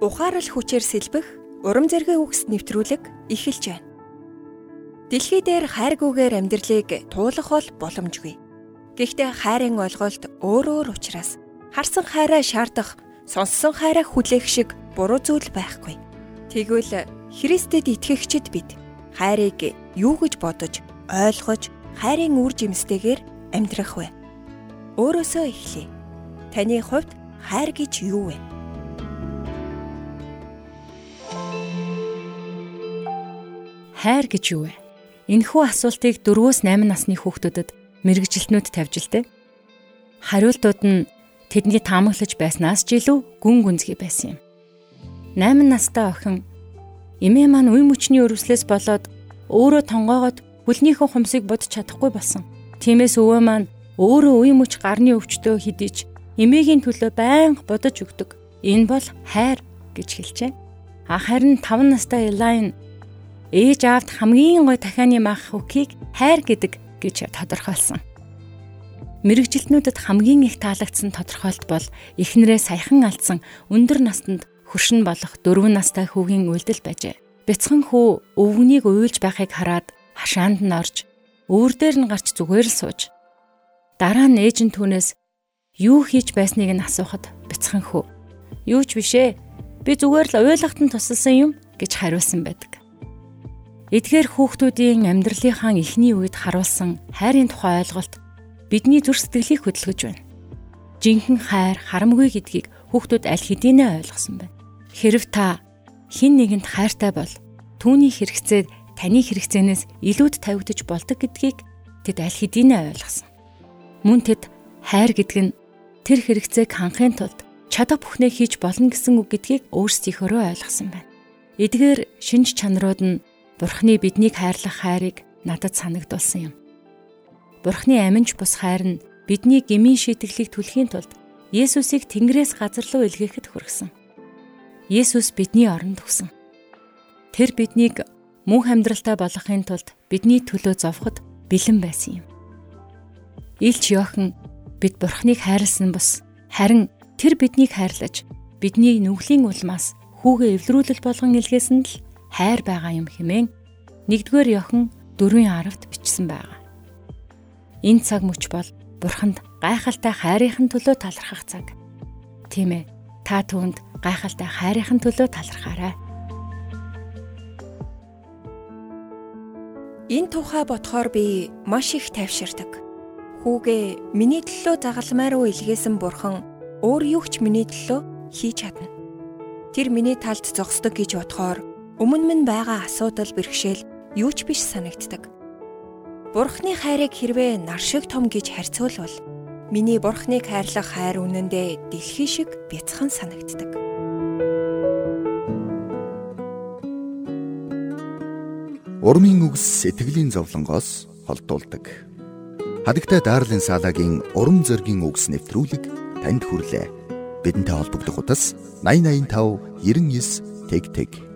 ухаарал хүчээр сэлбэх урам зоригийн үгс нэвтрүүлэг эхэлж байна. Дэлхий дээр хайргүйгээр амьдралыг туулах бол боломжгүй. Гэхдээ хайрын ойлголт өөр өөр учраас харсан хайраа шаардах, сонссон хайраа хүлээх шиг буруу зүйл байхгүй. Тэгвэл Христэд итгэгчид бид хайрыг юу гэж бодож, ойлгож, хайрын үр жимстэйгээр амьдрах вэ? Өөрөөсөө эхлэе. Таны хувьд хайр гэж юу вэ? Хайр гэж юу вэ? Энэхүү асуултыг 4-8 насны хүүхдүүдэд мэрэгжилтнүүд тавьж л дээ. Хариултууд нь тэдний таамаглаж байснаас ч илүү гүн гүнзгий байсан юм. 8 настай охин эмээ маань үе мөчний өрөвслөөс болоод өөрөө тонгоогоод хүлнийхэн хумсыг бодож чадахгүй болсон. Тиймээс өвөө маань өөрөө үе мөч гарны өвчтөө хідэж эмээгийн төлөө байнга бодож өгдөг. Энэ бол хайр гэж хэлжээ. А харин 5 настай Элайн ээж аавд хамгийн гой дахианы мах үхийг хайр гэдэг гэж тодорхойлсон. Мэргэжилтнүүдэд хамгийн их таалагдсан тодорхойлт бол эхнэрээ саяхан алдсан өндөр настанд хөршин болох 4 настай хүүгийн үйлдэл байжээ. Бяцхан хүү өвгнийг уйлж байхыг хараад хашаанд нь орж өвөр дээр нь гарч зүгээр л сууж дараа нь ээж нь түүнээс юу хийж байсныг нь асуухад бяцхан хүү юу ч бишээ би зүгээр л уйлахт нь тусалсан юм гэж хариулсан байдаг. Эдгээр хүүхдүүдийн амьдралынхаа эхний үед харуулсан хайрын тухай ойлголт бидний зүрх сэтгэлийг хөдөлгөж байна. Жинхэнэ хайр харамгүй гэдгийг хүүхдүүд аль хэдийнэ ойлгосон байна. Хэрв та хин нэгэнд хайртай бол түүний хэрэгцээ таны хэрэгцээнээс илүүд тавигдж болдог гэдгийг тэд аль хэдийнэ ойлгосон. Мөн тэд хайр гэдэг нь тэр хэрэгцээг хангахын тулд чадах бүхнээ хийж болно гэсэн үг гэдгийг өөрсдийнхөө ойлгосон байна. Эдгээр шинж чанарууд нь Бурхны биднийг хайрлах хайрыг надад санагдулсан юм. Бурхны аминч бус хайр нь бидний гмийн шийтгэлийг түлхийн тулд Есүсийг Тэнгэрээс газар руу илгээхэд хүргэсэн. Есүс бидний оронд өгсөн. Тэр биднийг мөнх амьдралтай болгохын тулд бидний төлөө зовход бэлэн байсан юм. Илч Йохан бид Бурхныг хайрлсан бус харин тэр биднийг хайрлаж бидний нүглийн улмаас хүүгээ эвлэрүүлэл болгон илгээсэн л хайр байгаа юм хэмээн 1-р Иохан 4:10-д бичсэн байгаа. Энэ цаг мөч бол Бурханд гайхалтай хайрынхын төлөө талархах цаг. Тийм ээ. Та түүнд гайхалтай хайрынхын төлөө талархаарай. Энэ тухай бодохоор би маш их тайвширдаг. Хүүгээ миний төлөө загалмай руу илгээсэн бурхан өөр юу ч миний төлөө хийж чадна. Тэр миний талд зогсдог гэж бодохоор өмнө минь байгаа асуудал бэрхшээл юу ч биш санагддаг. Бурхны хайрыг хэрвээ нар шиг том гэж харьцуулбал миний Бурхныг хайрлах хайр үнэндээ дэлхий шиг бяцхан санагддаг. Урмын үгс сэтгэлийн зовлонгоос холдуулдаг. Хадагтай Дарлин Салагийн урам зоригийн үгс нэвтрүүлэг танд хүрлээ. Бидэнтэй холбогдох утас 8085 99 тэг тэг